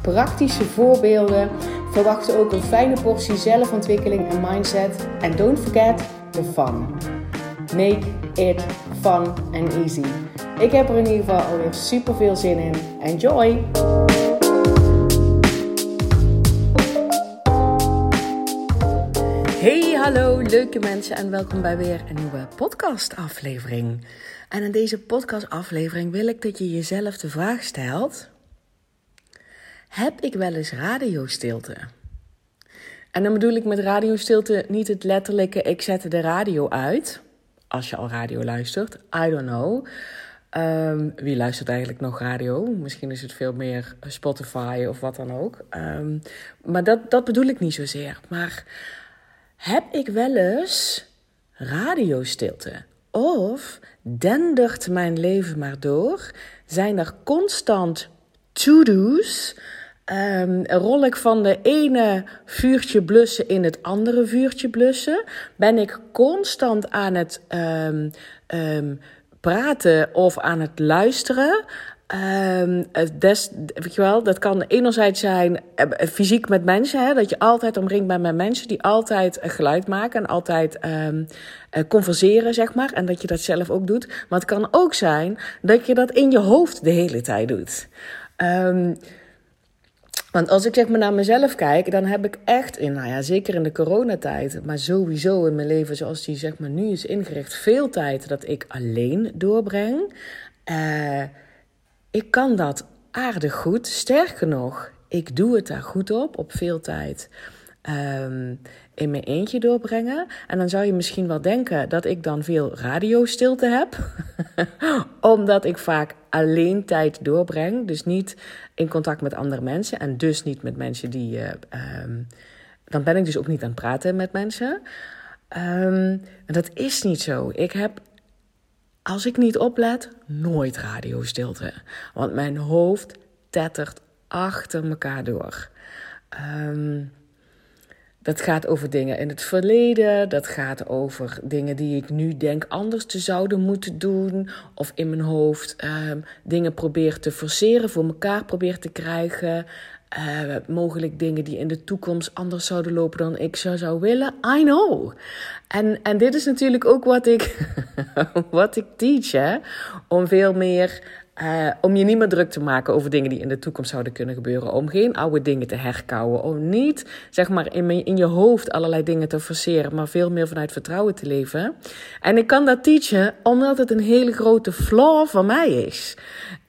praktische voorbeelden. Verwacht ook een fijne portie zelfontwikkeling en mindset. En don't forget the fun. Make it fun and easy. Ik heb er in ieder geval alweer super veel zin in. Enjoy! Hey, hallo leuke mensen en welkom bij weer een nieuwe podcast-aflevering. En in deze podcast-aflevering wil ik dat je jezelf de vraag stelt: Heb ik wel eens radiostilte? En dan bedoel ik met radiostilte niet het letterlijke: ik zette de radio uit. Als je al radio luistert, I don't know. Um, wie luistert eigenlijk nog radio? Misschien is het veel meer Spotify of wat dan ook. Um, maar dat, dat bedoel ik niet zozeer. Maar heb ik wel eens radiostilte? Of dendert mijn leven maar door? Zijn er constant to-do's? Um, rol ik van de ene vuurtje blussen in het andere vuurtje blussen? Ben ik constant aan het um, um, praten of aan het luisteren? Des, weet je wel, dat kan enerzijds zijn uh, fysiek met mensen, hè, dat je altijd omringt bent met mensen die altijd uh, geluid maken en altijd uh, converseren, zeg maar, en dat je dat zelf ook doet. Maar het kan ook zijn dat je dat in je hoofd de hele tijd doet. Um, want als ik zeg maar naar mezelf kijk, dan heb ik echt, in, nou ja, zeker in de coronatijd, maar sowieso in mijn leven zoals die zeg maar nu is ingericht, veel tijd dat ik alleen doorbreng. Uh, ik kan dat aardig goed. Sterker nog, ik doe het daar goed op, op veel tijd. Um, in mijn eentje doorbrengen. En dan zou je misschien wel denken dat ik dan veel radiostilte heb. Omdat ik vaak alleen tijd doorbreng. Dus niet in contact met andere mensen. En dus niet met mensen die. Uh, dan ben ik dus ook niet aan het praten met mensen. Um, dat is niet zo. Ik heb als ik niet oplet, nooit radiostilte. Want mijn hoofd tettert achter elkaar door. Um, dat gaat over dingen in het verleden. Dat gaat over dingen die ik nu denk anders te zouden moeten doen. Of in mijn hoofd um, dingen probeer te forceren, voor elkaar probeer te krijgen. Uh, mogelijk dingen die in de toekomst anders zouden lopen dan ik zou, zou willen. I know. En, en dit is natuurlijk ook wat ik, wat ik teach, hè? Om veel meer uh, om je niet meer druk te maken over dingen die in de toekomst zouden kunnen gebeuren. Om geen oude dingen te herkauwen. Om niet, zeg maar, in, in je hoofd allerlei dingen te forceren. Maar veel meer vanuit vertrouwen te leven. En ik kan dat teachen omdat het een hele grote flaw van mij is.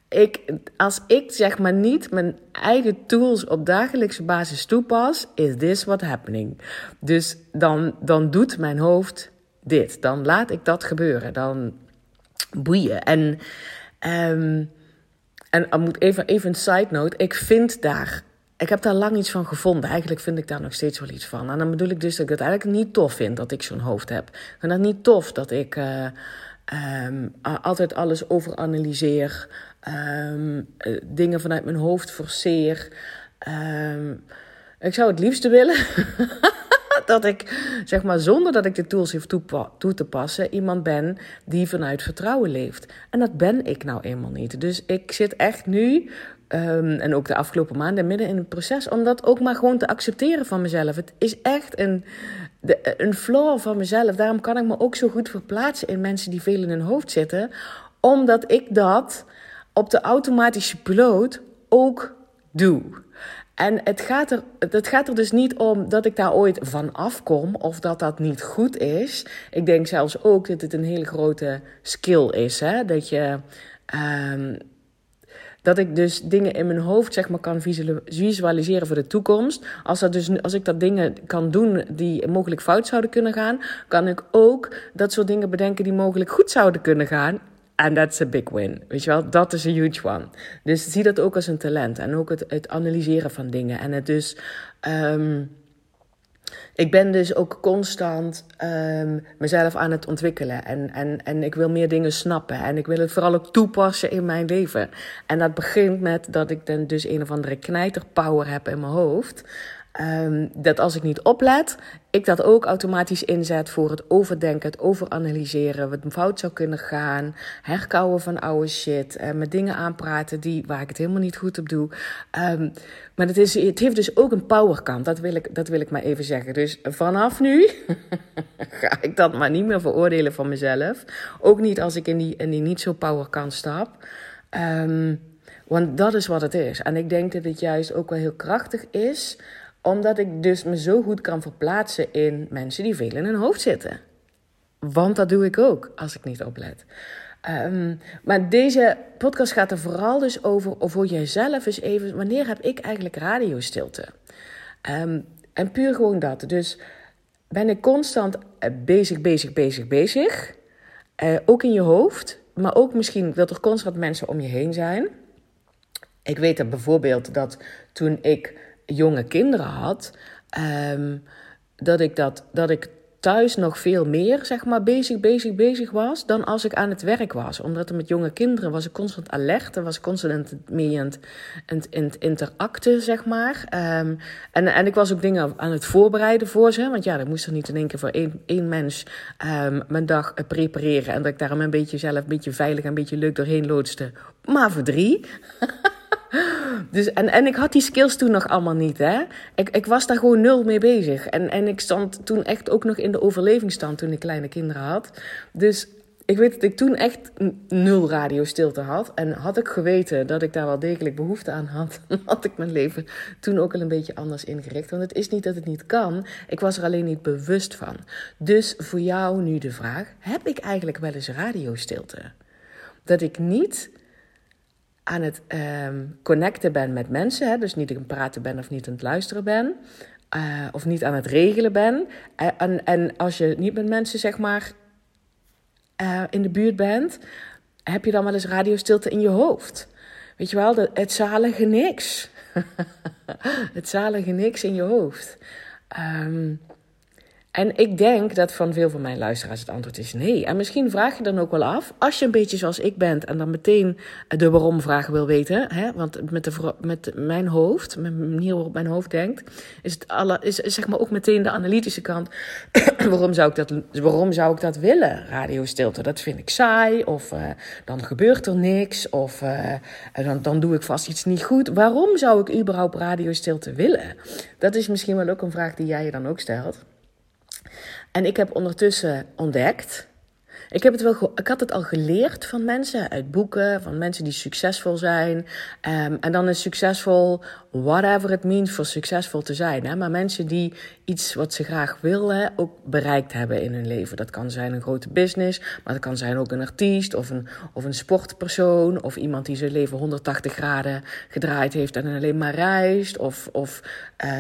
Ik, als ik zeg maar niet mijn eigen tools op dagelijkse basis toepas, is this what happening. Dus dan, dan doet mijn hoofd dit. Dan laat ik dat gebeuren. Dan boeien. En Um, en ik moet even, even een side note. Ik vind daar. Ik heb daar lang iets van gevonden. Eigenlijk vind ik daar nog steeds wel iets van. En dan bedoel ik dus dat ik het eigenlijk niet tof vind dat ik zo'n hoofd heb. Ik vind dat niet tof dat ik uh, um, altijd alles overanalyseer. Um, dingen vanuit mijn hoofd forceer. ik zou het liefste willen dat ik, zeg maar, zonder dat ik de tools heeft toe te passen, iemand ben die vanuit vertrouwen leeft. En dat ben ik nou eenmaal niet. Dus ik zit echt nu, um, en ook de afgelopen maanden, midden in het proces, om dat ook maar gewoon te accepteren van mezelf. Het is echt een, de, een flaw van mezelf. Daarom kan ik me ook zo goed verplaatsen in mensen die veel in hun hoofd zitten, omdat ik dat op de automatische piloot ook doe. En het gaat, er, het gaat er dus niet om dat ik daar ooit van afkom of dat dat niet goed is. Ik denk zelfs ook dat het een hele grote skill is. Hè? Dat je. Um, dat ik dus dingen in mijn hoofd zeg maar, kan visualiseren voor de toekomst. Als, dat dus, als ik dat dingen kan doen die mogelijk fout zouden kunnen gaan, kan ik ook dat soort dingen bedenken die mogelijk goed zouden kunnen gaan. En that's a big win. Weet je wel, dat is een huge one. Dus zie dat ook als een talent. En ook het, het analyseren van dingen. En het dus. Um, ik ben dus ook constant ehm, mezelf aan het ontwikkelen. En, en, en ik wil meer dingen snappen. En ik wil het vooral ook toepassen in mijn leven. En dat begint met dat ik dan dus een of andere knijterpower heb in mijn hoofd. Um, dat als ik niet oplet, ik dat ook automatisch inzet voor het overdenken, het overanalyseren, wat fout zou kunnen gaan, herkauwen van oude shit, en met dingen aanpraten die, waar ik het helemaal niet goed op doe. Um, maar het, is, het heeft dus ook een powerkant, dat wil, ik, dat wil ik maar even zeggen. Dus vanaf nu ga ik dat maar niet meer veroordelen van mezelf. Ook niet als ik in die, in die niet zo powerkant stap. Um, want dat is wat het is. En ik denk dat het juist ook wel heel krachtig is omdat ik dus me zo goed kan verplaatsen in mensen die veel in hun hoofd zitten. Want dat doe ik ook als ik niet oplet. Um, maar deze podcast gaat er vooral dus over, voor jezelf eens even, wanneer heb ik eigenlijk radiostilte? Um, en puur gewoon dat. Dus ben ik constant eh, bezig, bezig, bezig, bezig. Uh, ook in je hoofd, maar ook misschien dat er constant mensen om je heen zijn. Ik weet dat bijvoorbeeld dat toen ik jonge kinderen had, um, dat, ik dat, dat ik thuis nog veel meer zeg maar, bezig, bezig, bezig was dan als ik aan het werk was. Omdat er met jonge kinderen was ik constant alert en was ik constant mee aan het, in, interacten, zeg maar. Um, en, en ik was ook dingen aan het voorbereiden voor ze. Want ja, dat moest er niet in één keer voor één, één mens um, mijn dag prepareren. En dat ik daar een beetje zelf een beetje veilig en een beetje leuk doorheen loodste. Maar voor drie. Dus, en, en ik had die skills toen nog allemaal niet. Hè? Ik, ik was daar gewoon nul mee bezig. En, en ik stond toen echt ook nog in de overlevingsstand toen ik kleine kinderen had. Dus ik weet dat ik toen echt nul radiostilte had. En had ik geweten dat ik daar wel degelijk behoefte aan had, had ik mijn leven toen ook al een beetje anders ingericht. Want het is niet dat het niet kan, ik was er alleen niet bewust van. Dus voor jou nu de vraag: heb ik eigenlijk wel eens radiostilte? Dat ik niet aan het um, connecten ben met mensen. Hè, dus niet aan het praten ben of niet aan het luisteren ben. Uh, of niet aan het regelen ben. Uh, en, en als je niet met mensen, zeg maar, uh, in de buurt bent, heb je dan wel eens radiostilte in je hoofd. Weet je wel, het zalige niks. het zalige niks in je hoofd. Um, en ik denk dat van veel van mijn luisteraars het antwoord is nee. En misschien vraag je dan ook wel af, als je een beetje zoals ik bent en dan meteen de waarom-vraag wil weten. Hè? Want met, de, met mijn hoofd, met de manier waarop mijn hoofd denkt, is, het alle, is, zeg maar ook meteen de analytische kant. waarom, zou ik dat, waarom zou ik dat willen? Radiostilte, dat vind ik saai. Of uh, dan gebeurt er niks. Of uh, dan, dan doe ik vast iets niet goed. Waarom zou ik überhaupt radiostilte willen? Dat is misschien wel ook een vraag die jij je dan ook stelt. En ik heb ondertussen ontdekt. Ik, heb het wel ik had het al geleerd van mensen uit boeken, van mensen die succesvol zijn. Um, en dan is succesvol whatever it means voor succesvol te zijn. Hè? Maar mensen die iets wat ze graag willen ook bereikt hebben in hun leven. Dat kan zijn een grote business, maar dat kan zijn ook een artiest of een, of een sportpersoon. Of iemand die zijn leven 180 graden gedraaid heeft en alleen maar reist. Of, of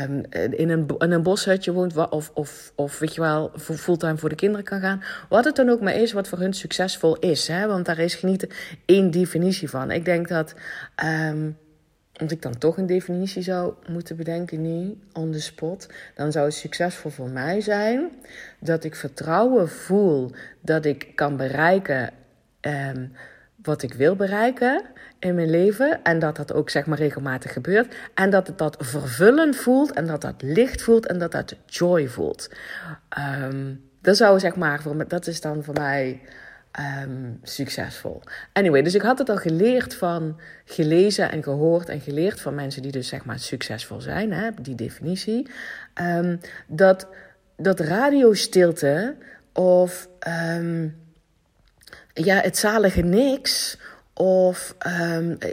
um, in, een, in een boshutje woont. Of, of, of weet je wel, fulltime voor de kinderen kan gaan. Wat het dan ook maar is wat voor hun succesvol is. Hè? Want daar is niet één definitie van. Ik denk dat... Um, als ik dan toch een definitie zou moeten bedenken nu, on the spot, dan zou het succesvol voor mij zijn dat ik vertrouwen voel dat ik kan bereiken um, wat ik wil bereiken in mijn leven. En dat dat ook zeg maar regelmatig gebeurt. En dat het dat vervullend voelt en dat dat licht voelt en dat dat joy voelt. Um, dat zou zeg maar, dat is dan voor mij um, succesvol. Anyway, dus ik had het al geleerd van, gelezen en gehoord en geleerd van mensen die dus zeg maar succesvol zijn, hè, die definitie. Um, dat, dat radiostilte of um, ja, het zalige niks. Of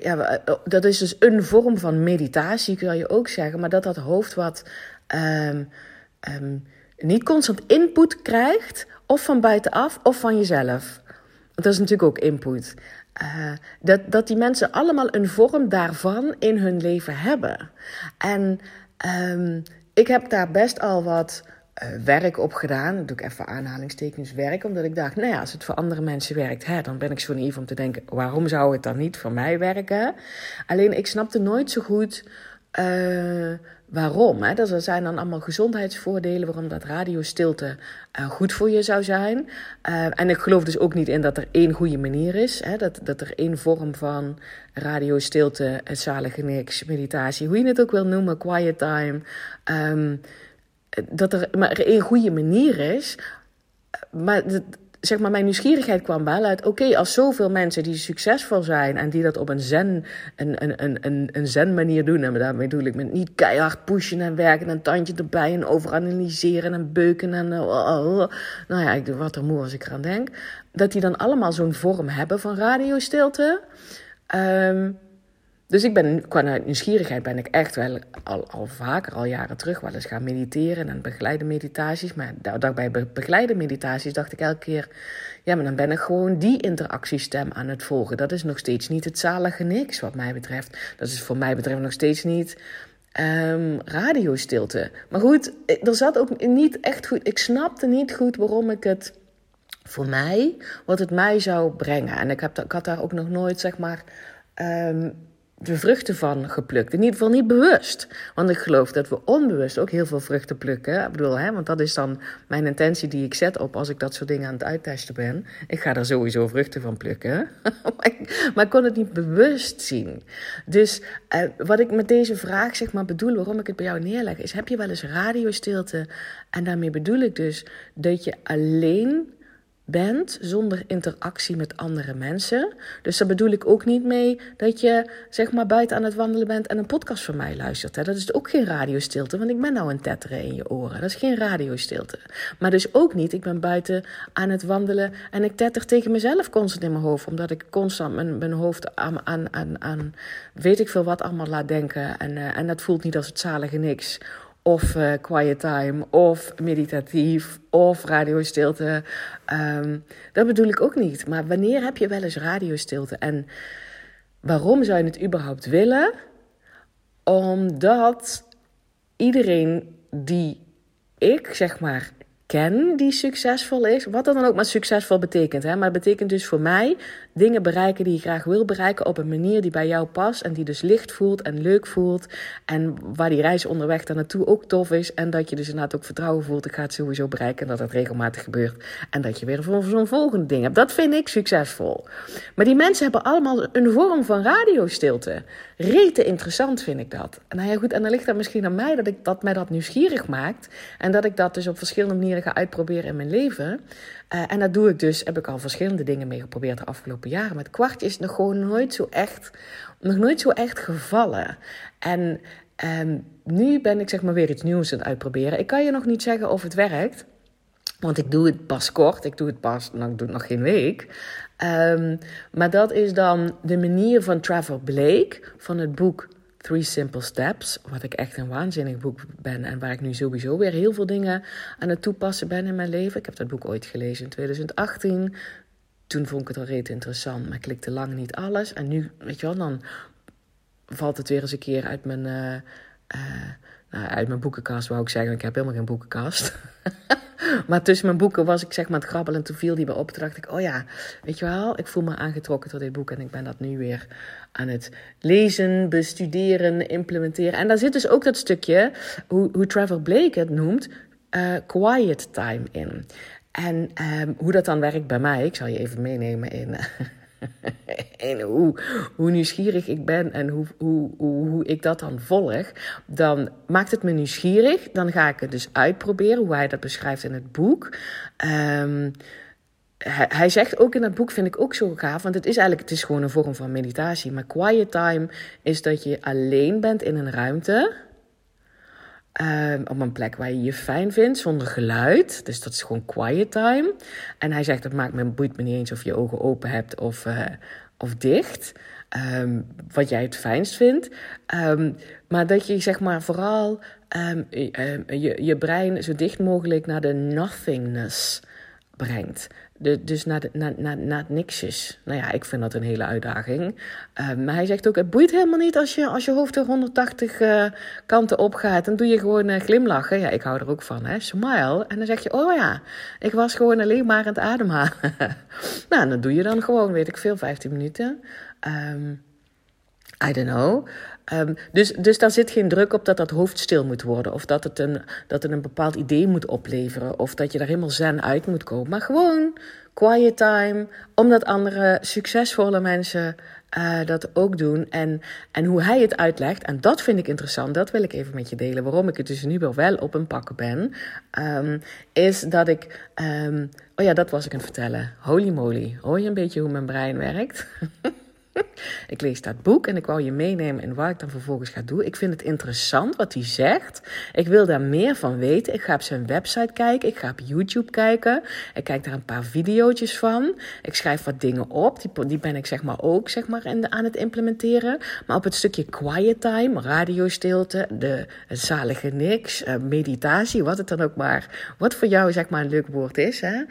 ja, dat is dus een vorm van meditatie, kun je ook zeggen. Maar dat dat hoofd wat um, niet constant input krijgt, of van buitenaf of van jezelf dat is natuurlijk ook input. Uh, dat, dat die mensen allemaal een vorm daarvan in hun leven hebben. En um, ik heb daar best al wat uh, werk op gedaan. Dat doe ik even aanhalingstekens werk. Omdat ik dacht, nou ja, als het voor andere mensen werkt, hè, dan ben ik zo naïef om te denken: waarom zou het dan niet voor mij werken? Alleen ik snapte nooit zo goed Uh, waarom? Hè? Dat zijn dan allemaal gezondheidsvoordelen waarom dat radiostilte uh, goed voor je zou zijn. Uh, en ik geloof dus ook niet in dat er één goede manier is. Hè? Dat, dat er één vorm van radiostilte, het zalige niks, meditatie, hoe je het ook wil noemen, quiet time. Um, dat er maar één goede manier is. Maar zeg maar, mijn nieuwsgierigheid kwam wel uit. Oké, als zoveel mensen die succesvol zijn en die dat op een zen, een, een, een, een zen manier doen. En daarmee bedoel ik met niet keihard pushen en werken en tandje erbij en overanalyseren en beuken en. Uh, uh, nou ja, ik doe wat er moe als ik eraan denk. Dat die dan allemaal zo'n vorm hebben van radiostilte. Um, dus ik ben, qua nieuwsgierigheid ben ik echt wel al, al vaker, al jaren terug, wel eens gaan mediteren en begeleide meditaties. Maar daarbij begeleide meditaties dacht ik elke keer, ja, maar dan ben ik gewoon die interactiestem aan het volgen. Dat is nog steeds niet het zalige niks, wat mij betreft. Dat is voor mij betreft nog steeds niet um, radiostilte. Maar goed, er zat ook niet echt goed, ik snapte niet goed waarom ik het voor mij, wat het mij zou brengen. En ik, heb, ik had daar ook nog nooit, zeg maar. Um, de vruchten van geplukt. In ieder geval niet bewust. Want ik geloof dat we onbewust ook heel veel vruchten plukken. Ik bedoel, hè, want dat is dan mijn intentie die ik zet op als ik dat soort dingen aan het uittesten ben. Ik ga er sowieso vruchten van plukken. maar, ik, kon het niet bewust zien. Dus eh, wat ik met deze vraag zeg maar bedoel, waarom ik het bij jou neerleg, is: heb je wel eens radiostilte? En daarmee bedoel ik dus dat je alleen bent zonder interactie met andere mensen. Dus daar bedoel ik ook niet mee dat je zeg maar buiten aan het wandelen bent en een podcast van mij luistert. Hè. Dat is ook geen radiostilte, want ik ben nou een tetteren in je oren. Dat is geen radiostilte. Maar dus ook niet, ik ben buiten aan het wandelen en ik tetter tegen mezelf constant in mijn hoofd. Omdat ik constant mijn, mijn hoofd aan, aan, aan, aan weet ik veel wat allemaal laat denken. En, uh, en dat voelt niet als het zalige niks of uh, quiet time, of meditatief, of radiostilte. Um, dat bedoel ik ook niet. Maar wanneer heb je wel eens radiostilte? En waarom zou je het überhaupt willen? Omdat iedereen die ik, zeg maar, ken die succesvol is. Wat dat dan ook maar succesvol betekent. Hè? Maar het betekent dus voor mij dingen bereiken die je graag wil bereiken op een manier die bij jou past. En die dus licht voelt en leuk voelt. En waar die reis onderweg daar naartoe ook tof is. En dat je dus inderdaad ook vertrouwen voelt. Ik ga het sowieso bereiken en dat dat regelmatig gebeurt. En dat je weer zo'n volgende ding hebt. Dat vind ik succesvol. Maar die mensen hebben allemaal een vorm van radiostilte. Rete interessant vind ik dat. Nou ja, goed, en dan ligt dat misschien aan mij dat, ik, dat mij dat nieuwsgierig maakt. En dat ik dat dus op verschillende manieren ga uitproberen in mijn leven. Uh, en dat doe ik dus, heb ik al verschillende dingen mee geprobeerd de afgelopen jaren. Maar het kwartje is nog gewoon nooit zo echt, nog nooit zo echt gevallen. En um, nu ben ik zeg maar weer iets nieuws aan het uitproberen. Ik kan je nog niet zeggen of het werkt. Want ik doe het pas kort. Ik doe het pas, nou, ik doe het nog geen week. Um, maar dat is dan de manier van Trevor Blake van het boek Three Simple Steps. Wat ik echt een waanzinnig boek ben. En waar ik nu sowieso weer heel veel dingen aan het toepassen ben in mijn leven. Ik heb dat boek ooit gelezen in 2018. Toen vond ik het al reet interessant, maar klikte lang niet alles. En nu, weet je wel, dan valt het weer eens een keer uit mijn, uh, uh, nou, uit mijn boekenkast, wou ik zeggen. Ik heb helemaal geen boekenkast. maar tussen mijn boeken was ik zeg maar het grabbelen. En toen viel die bij op. Toen dacht ik, oh ja, weet je wel, ik voel me aangetrokken tot dit boek. En ik ben dat nu weer aan het lezen, bestuderen, implementeren. En daar zit dus ook dat stukje, hoe, hoe Trevor Blake het noemt, uh, quiet time in. En um, hoe dat dan werkt bij mij, ik zal je even meenemen in, en hoe, hoe nieuwsgierig ik ben en hoe, hoe, hoe, ik dat dan volg, dan maakt het me nieuwsgierig. Dan ga ik het dus uitproberen, hoe hij dat beschrijft in het boek. Um, hij, zegt ook in dat boek, vind ik ook zo gaaf, want het is eigenlijk, het is gewoon een vorm van meditatie. Maar quiet time is dat je alleen bent in een ruimte. Um, op een plek waar je je fijn vindt, zonder geluid. Dus dat is gewoon quiet time. En hij zegt, dat maakt me, boeit me niet eens of je ogen open hebt of, uh, of dicht. Um, wat jij het fijnst vindt. Um, maar dat je zeg maar vooral je, je brein zo dicht mogelijk naar de nothingness brengt. Dus naar, naar, naar, naar het niksjes. Nou ja, ik vind dat een hele uitdaging. Uh, maar hij zegt ook, het boeit helemaal niet als je, als je hoofd er 180 uh, kanten op gaat. Dan doe je gewoon uh, glimlachen. Ja, ik hou er ook van, hè. Smile. En dan zeg je, oh ja, ik was gewoon alleen maar aan het ademhalen. nou, dan doe je dan gewoon, weet ik veel, 15 minuten. Um, I don't know. Ehm, dus, dus daar zit geen druk op dat dat hoofd stil moet worden. Of dat het, een, dat het een bepaald idee moet opleveren. Of dat je daar helemaal zen uit moet komen. Maar gewoon quiet time. Omdat andere succesvolle mensen uh, dat ook doen. En, en hoe hij het uitlegt. En dat vind ik interessant. Dat wil ik even met je delen. Waarom ik het dus nu wel op een pakken ben. Um, is dat ik. Um, oh ja, dat was ik aan het vertellen. Holy moly. Hoor je een beetje hoe mijn brein werkt? ik lees dat boek en ik wou je meenemen in wat ik dan vervolgens ga doen. Ik vind het interessant wat hij zegt. Ik wil daar meer van weten. Ik ga op zijn website kijken. Ik ga op YouTube kijken. Ik kijk daar een paar video's van. Ik schrijf wat dingen op. Die, die ben ik zeg maar ook zeg maar aan het implementeren. Maar op het stukje quiet time, radiostilte, de zalige niks, uh, meditatie, wat het dan ook maar, wat voor jou zeg maar een leuk woord is. Hè?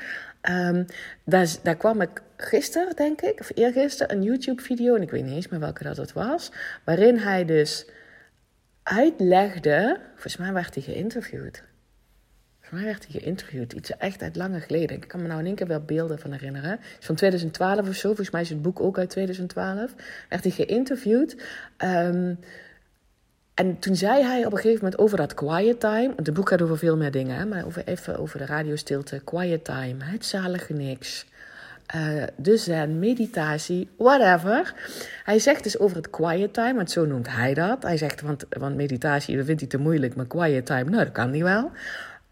Um, daar, daar kwam ik gisteren, denk ik, of eergisteren, een YouTube-video, en ik weet niet eens meer welke dat het was, waarin hij dus uitlegde, volgens mij werd hij geïnterviewd. Volgens mij werd hij geïnterviewd, iets echt uit lange geleden. Ik kan me nou in één keer wel beelden van herinneren. Het is van 2012 of zo, volgens mij is het boek ook uit 2012. Werd hij geïnterviewd. Um, en toen zei hij op een gegeven moment over dat quiet time. Het boek gaat over veel meer dingen, maar over, even over de radiostilte. Quiet time, het zalige niks. Uh, de zen, meditatie, whatever. Hij zegt dus over het quiet time, want zo noemt hij dat. Hij zegt, want, want meditatie vindt hij te moeilijk, maar quiet time, nou, dat kan hij wel.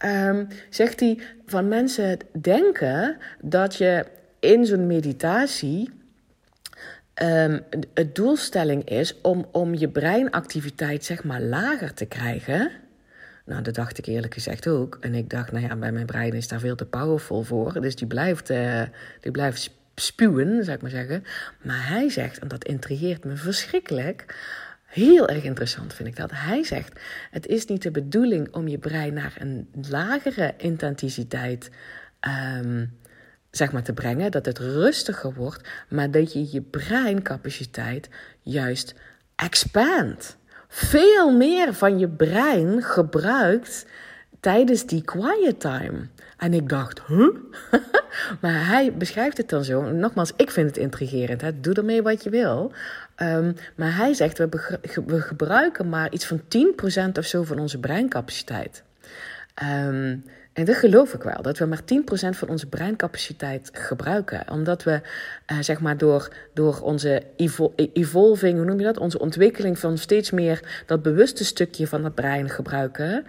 Um, zegt hij van mensen denken dat je in zo'n meditatie um, het doelstelling is om, om je breinactiviteit zeg maar lager te krijgen. Nou, dat dacht ik eerlijk gezegd ook. En ik dacht, nou ja, bij mijn brein is daar veel te powerful voor. Dus die blijft, uh, die blijft spuwen, zou ik maar zeggen. Maar hij zegt, en dat intrigeert me verschrikkelijk. Heel erg interessant vind ik dat. Hij zegt: Het is niet de bedoeling om je brein naar een lagere intensiteit um, zeg maar, te brengen, dat het rustiger wordt, maar dat je je breincapaciteit juist expandt. Veel meer van je brein gebruikt tijdens die quiet time. En ik dacht, maar hij beschrijft het dan zo. Nogmaals, ik vind het intrigerend. Hè? Doe ermee wat je wil. Um, maar hij zegt, we, we, gebruiken maar iets van 10% of zo van onze breincapaciteit. Um, en dat geloof ik wel, dat we maar 10% van onze breincapaciteit gebruiken. Omdat we, uh, zeg maar, door, door onze evolving, hoe noem je dat? Onze ontwikkeling van steeds meer dat bewuste stukje van het brein gebruiken.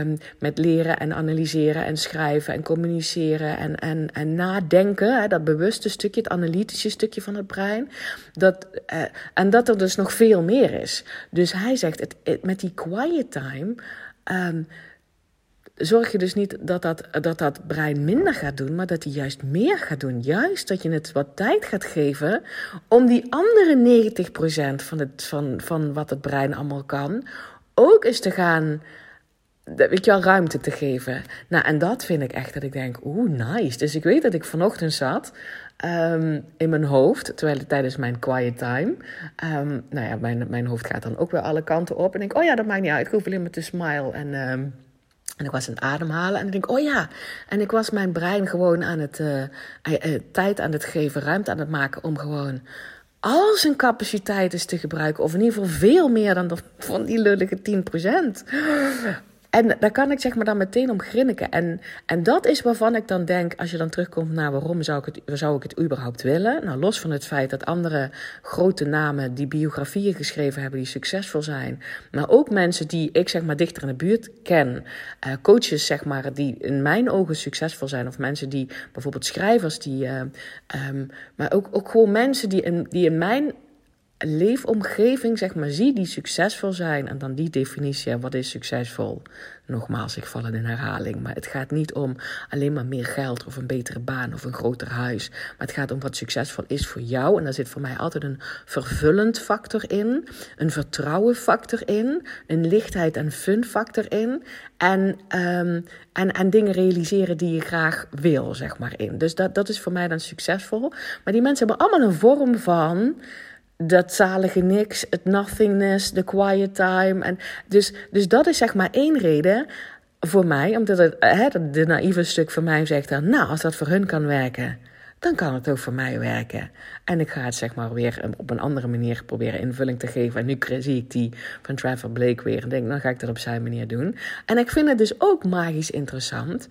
Um, met leren en analyseren en schrijven en communiceren en, en, en nadenken. Hè, dat bewuste stukje, het analytische stukje van het brein. Dat, uh, en dat er dus nog veel meer is. Dus hij zegt, het, met die quiet time. Um, zorg je dus niet dat dat, dat dat brein minder gaat doen, maar dat hij juist meer gaat doen. Juist dat je het wat tijd gaat geven om die andere 90% van, het, van, van wat het brein allemaal kan, ook eens te gaan, weet je wel, ruimte te geven. Nou, en dat vind ik echt dat ik denk, oeh, nice. Dus ik weet dat ik vanochtend zat um, in mijn hoofd, terwijl tijdens mijn quiet time, um, nou ja, mijn, mijn hoofd gaat dan ook weer alle kanten op. En ik oh ja, dat maakt niet uit, ik hoef alleen maar te smile en... Um, en ik was aan het ademhalen en ik denk, oh ja. En ik was mijn brein gewoon aan het uh, uh, tijd aan het geven, ruimte aan het maken om gewoon al zijn capaciteit is te gebruiken. Of in ieder geval veel meer dan van die lullige 10%. En daar kan ik zeg maar dan meteen om grinniken. En, en dat is waarvan ik dan denk, als je dan terugkomt naar waarom zou ik, het, zou ik het überhaupt willen? Nou, los van het feit dat andere grote namen die biografieën geschreven hebben die succesvol zijn. Maar ook mensen die ik zeg maar dichter in de buurt ken. Uh, coaches zeg maar die in mijn ogen succesvol zijn. Of mensen die bijvoorbeeld schrijvers die... Uh, maar ook, ook gewoon mensen die in, die in mijn leefomgeving, zeg maar, zie die succesvol zijn. En dan die definitie, wat is succesvol? Nogmaals, ik val in herhaling. Maar het gaat niet om alleen maar meer geld of een betere baan of een groter huis. Maar het gaat om wat succesvol is voor jou. En daar zit voor mij altijd een vervullend factor in. Een vertrouwen factor in. Een lichtheid en fun factor in. En, um, en, en dingen realiseren die je graag wil, zeg maar, in. Dus dat, dat is voor mij dan succesvol. Maar die mensen hebben allemaal een vorm van dat zalige niks, het nothingness, de quiet time. En dus, dus dat is zeg maar één reden voor mij, omdat het hè, de naïeve stuk van mij zegt dan, nou, als dat voor hun kan werken, dan kan het ook voor mij werken. En ik ga het zeg maar weer op een andere manier proberen invulling te geven. En nu zie ik die van Trevor Blake weer en denk, dan ga ik dat op zijn manier doen. En ik vind het dus ook magisch interessant.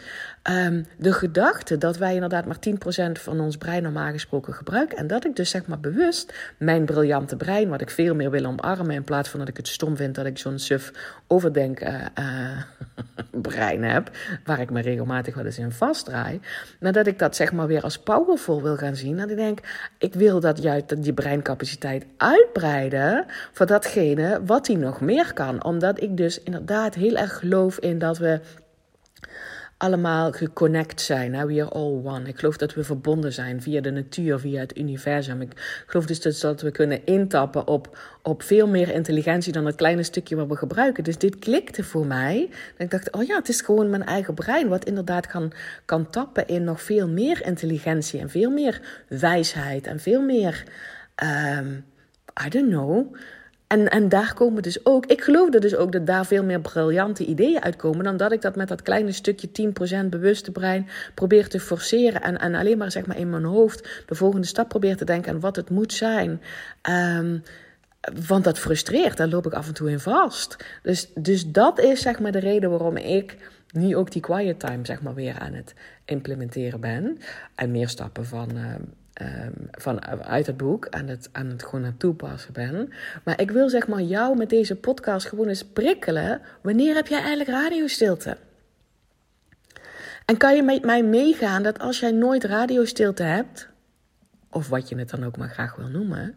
Um, de gedachte dat wij inderdaad maar 10% van ons brein normaal gesproken gebruiken. En dat ik dus zeg maar bewust mijn briljante brein, wat ik veel meer wil omarmen. In plaats van dat ik het stom vind dat ik zo'n suf overdenk uh, uh, brein heb. Waar ik me regelmatig wel eens in vastdraai. Maar dat ik dat zeg maar weer als powerful wil gaan zien. En ik denk, ik wil dat juist die breincapaciteit uitbreiden. Voor datgene wat hij nog meer kan. Omdat ik dus inderdaad heel erg geloof in dat we allemaal geconnect zijn. We are all one. Ik geloof dat we verbonden zijn via de natuur, via het universum. Ik geloof dus dat we kunnen intappen op, op veel meer intelligentie dan het kleine stukje wat we gebruiken. Dus dit klikte voor mij. En ik dacht, oh ja, het is gewoon mijn eigen brein wat inderdaad kan, kan tappen in nog veel meer intelligentie en veel meer wijsheid en veel meer, um, I don't know en, en daar komen dus ook, ik geloofde dus ook dat daar veel meer briljante ideeën uitkomen dan dat ik dat met dat kleine stukje 10% bewuste brein probeer te forceren en, en alleen maar zeg maar in mijn hoofd de volgende stap probeer te denken aan wat het moet zijn. Um, want dat frustreert, daar loop ik af en toe in vast. Dus, dus dat is zeg maar de reden waarom ik nu ook die quiet time zeg maar weer aan het implementeren ben. En meer stappen van, uh, um, van, uit het boek aan het, aan het gewoon aan toepassen ben. Maar ik wil zeg maar jou met deze podcast gewoon eens prikkelen. Wanneer heb jij eigenlijk radiostilte? En kan je met mij meegaan dat als jij nooit radiostilte hebt, of wat je het dan ook maar graag wil noemen,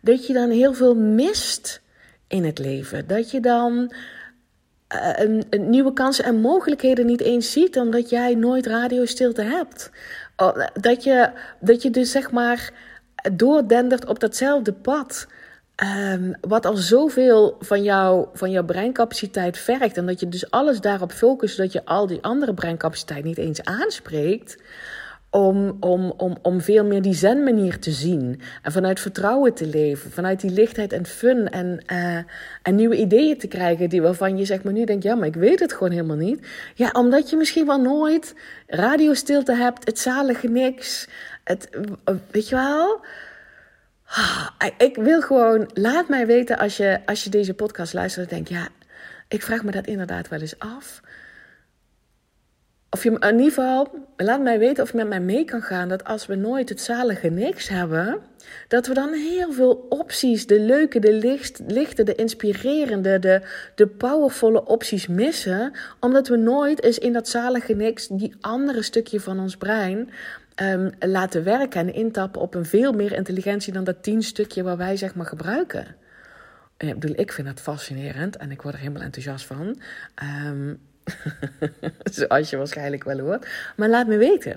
dat je dan heel veel mist in het leven. Dat je dan een, een nieuwe kansen en mogelijkheden niet eens ziet, omdat jij nooit radiostilte hebt. Oh, dat, je, dat je dus zeg maar doordendert op datzelfde pad. Um, wat al zoveel van, jou, van jouw breincapaciteit vergt. En dat je dus alles daarop focust, dat je al die andere breincapaciteit niet eens aanspreekt om, om, om, om veel meer die zen-manier te zien. En vanuit vertrouwen te leven. Vanuit die lichtheid en fun. En, uh, en nieuwe ideeën te krijgen. Die waarvan je zeg maar nu denkt: ja, maar ik weet het gewoon helemaal niet. Ja, omdat je misschien wel nooit radiostilte hebt. Het zalige niks. Het, weet je wel? Ah, ik wil gewoon, laat mij weten als je, als je deze podcast luistert en denkt: ja, ik vraag me dat inderdaad wel eens af. Of je in ieder geval, laat mij weten of je met mij mee kan gaan dat als we nooit het zalige niks hebben, dat we dan heel veel opties, de leuke, de licht, lichte, de inspirerende, de, de powervolle opties missen, omdat we nooit eens in dat zalige niks die andere stukje van ons brein um, laten werken en intappen op een veel meer intelligentie dan dat tien stukje waar wij zeg maar gebruiken. Ik bedoel, ik vind dat fascinerend en ik word er helemaal enthousiast van. Um, Zoals je waarschijnlijk wel hoort. Maar laat me weten.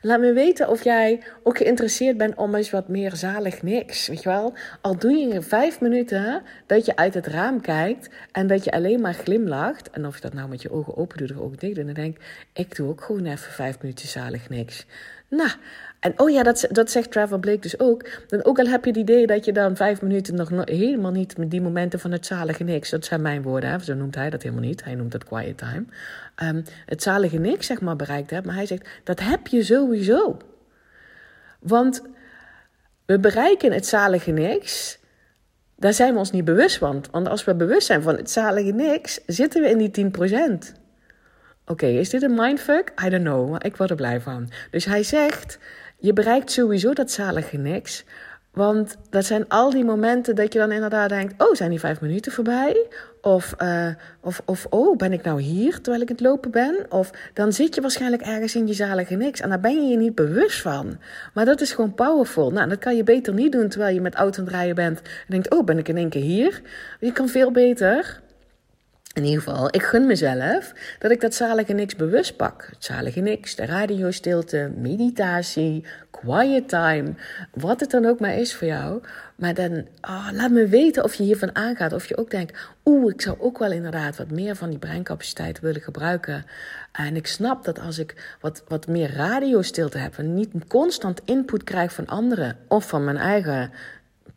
Laat me weten of jij ook geïnteresseerd bent om eens wat meer zalig niks. Weet je wel? Al doe je vijf minuten dat je uit het raam kijkt en dat je alleen maar glimlacht. En of je dat nou met je ogen open doet of ogen dicht doet. En dan denk ik doe ook gewoon even vijf minuten zalig niks. Nou, en oh ja, dat, dat zegt Trevor Blake dus ook. Dan ook al heb je het idee dat je dan vijf minuten nog helemaal niet met die momenten van het zalige niks. Dat zijn mijn woorden, hè? zo noemt hij dat helemaal niet. Hij noemt dat quiet time. Um, het zalige niks, zeg maar, bereikt hebt. Maar hij zegt, dat heb je sowieso. Want we bereiken het zalige niks. Daar zijn we ons niet bewust van. Want als we bewust zijn van het zalige niks, zitten we in die 10%. Oké, is dit een mindfuck? I don't know, maar ik word er blij van. Dus hij zegt, je bereikt sowieso dat zalige niks. Want dat zijn al die momenten dat je dan inderdaad denkt: oh, zijn die vijf minuten voorbij? Of, uh, of, of oh, ben ik nou hier terwijl ik het lopen ben? Of dan zit je waarschijnlijk ergens in je zalige niks en daar ben je je niet bewust van. Maar dat is gewoon powerful. Nou, dat kan je beter niet doen terwijl je met auto aan het rijden bent en denkt: oh, ben ik in één keer hier? Je kan veel beter in ieder geval, ik gun mezelf dat ik dat zalige niks bewust pak. Het zalige niks, de radiostilte, meditatie, quiet time, wat het dan ook maar is voor jou. Maar dan, oh, laat me weten of je hiervan aangaat. Of je ook denkt, oeh, ik zou ook wel inderdaad wat meer van die breincapaciteit willen gebruiken. En ik snap dat als ik wat, wat meer radiostilte heb en niet constant input krijg van anderen of van mijn eigen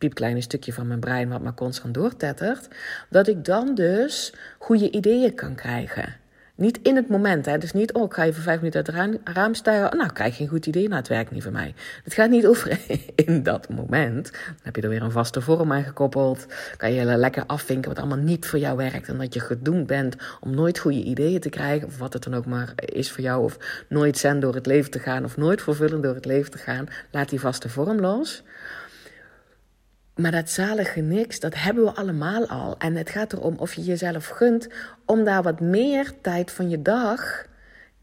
piepkleine stukje van mijn brein wat maar constant doortettert, dat ik dan dus goede ideeën kan krijgen. Niet in het moment. Hè? Dus niet, oh, ik ga even vijf minuten uit het raam, raam. Nou, krijg je een goed idee. Nou, het werkt niet voor mij. Het gaat niet over in dat moment. Dan heb je er weer een vaste vorm aan gekoppeld. Kan je lekker afvinken wat allemaal niet voor jou werkt. En dat je gedoemd bent om nooit goede ideeën te krijgen. Of wat het dan ook maar is voor jou. Of nooit zen door het leven te gaan. Of nooit vervullend door het leven te gaan. Laat die vaste vorm los. Maar dat zalige niks, dat hebben we allemaal al. En het gaat erom of je jezelf gunt om daar wat meer tijd van je dag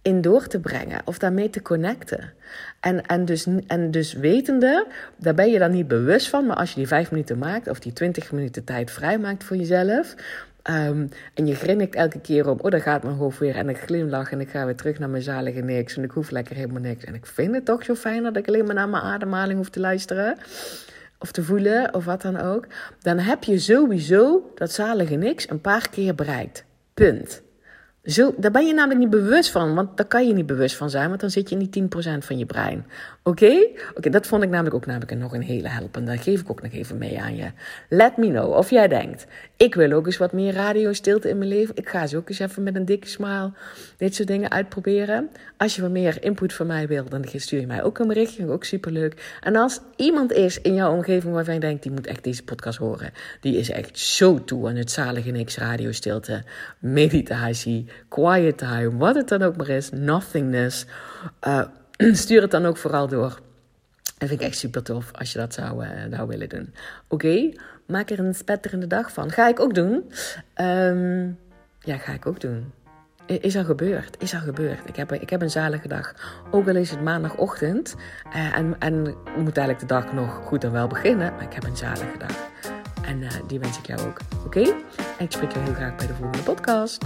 in door te brengen of daarmee te connecten. En, en, dus, en dus wetende, daar ben je dan niet bewust van, maar als je die vijf minuten maakt of die twintig minuten tijd vrijmaakt voor jezelf. Um, en je grinnikt elke keer op, oh, daar gaat mijn hoofd weer. En ik glimlach en ik ga weer terug naar mijn zalige niks. En ik hoef lekker helemaal niks. En ik vind het toch zo fijn dat ik alleen maar naar mijn ademhaling hoef te luisteren of te voelen of wat dan ook, dan heb je sowieso dat zalige niks een paar keer bereikt. Punt. Zo, daar ben je namelijk niet bewust van, want daar kan je niet bewust van zijn, want dan zit je in die 10% van je brein. Oké? Oké, dat vond ik namelijk ook namelijk nog een hele helpende. Dat geef ik ook nog even mee aan je. Let me know of jij denkt, ik wil ook eens wat meer radiostilte in mijn leven. Ik ga ze ook eens even met een dikke smile dit soort dingen uitproberen. Als je wat meer input van mij wil, dan stuur je mij ook een berichtje. Ook superleuk. En als iemand is in jouw omgeving waarvan je denkt, die moet echt deze podcast horen. Die is echt zo toe aan het zalige niks radiostilte, meditatie, quiet time, wat het dan ook maar is, nothingness. Uh, stuur het dan ook vooral door. Dat vind ik echt super tof als je dat zou, uh, willen doen. Oké, maak er een spetterende dag van. Ga ik ook doen. Um, ja, ga ik ook doen. Is al gebeurd, is al gebeurd. Ik heb, ik heb een zalige dag. Ook al is het maandagochtend. Uh, en, en moet eigenlijk de dag nog goed en wel beginnen. Maar ik heb een zalige dag. En uh, die wens ik jou ook. Oké? En ik spreek je heel graag bij de volgende podcast.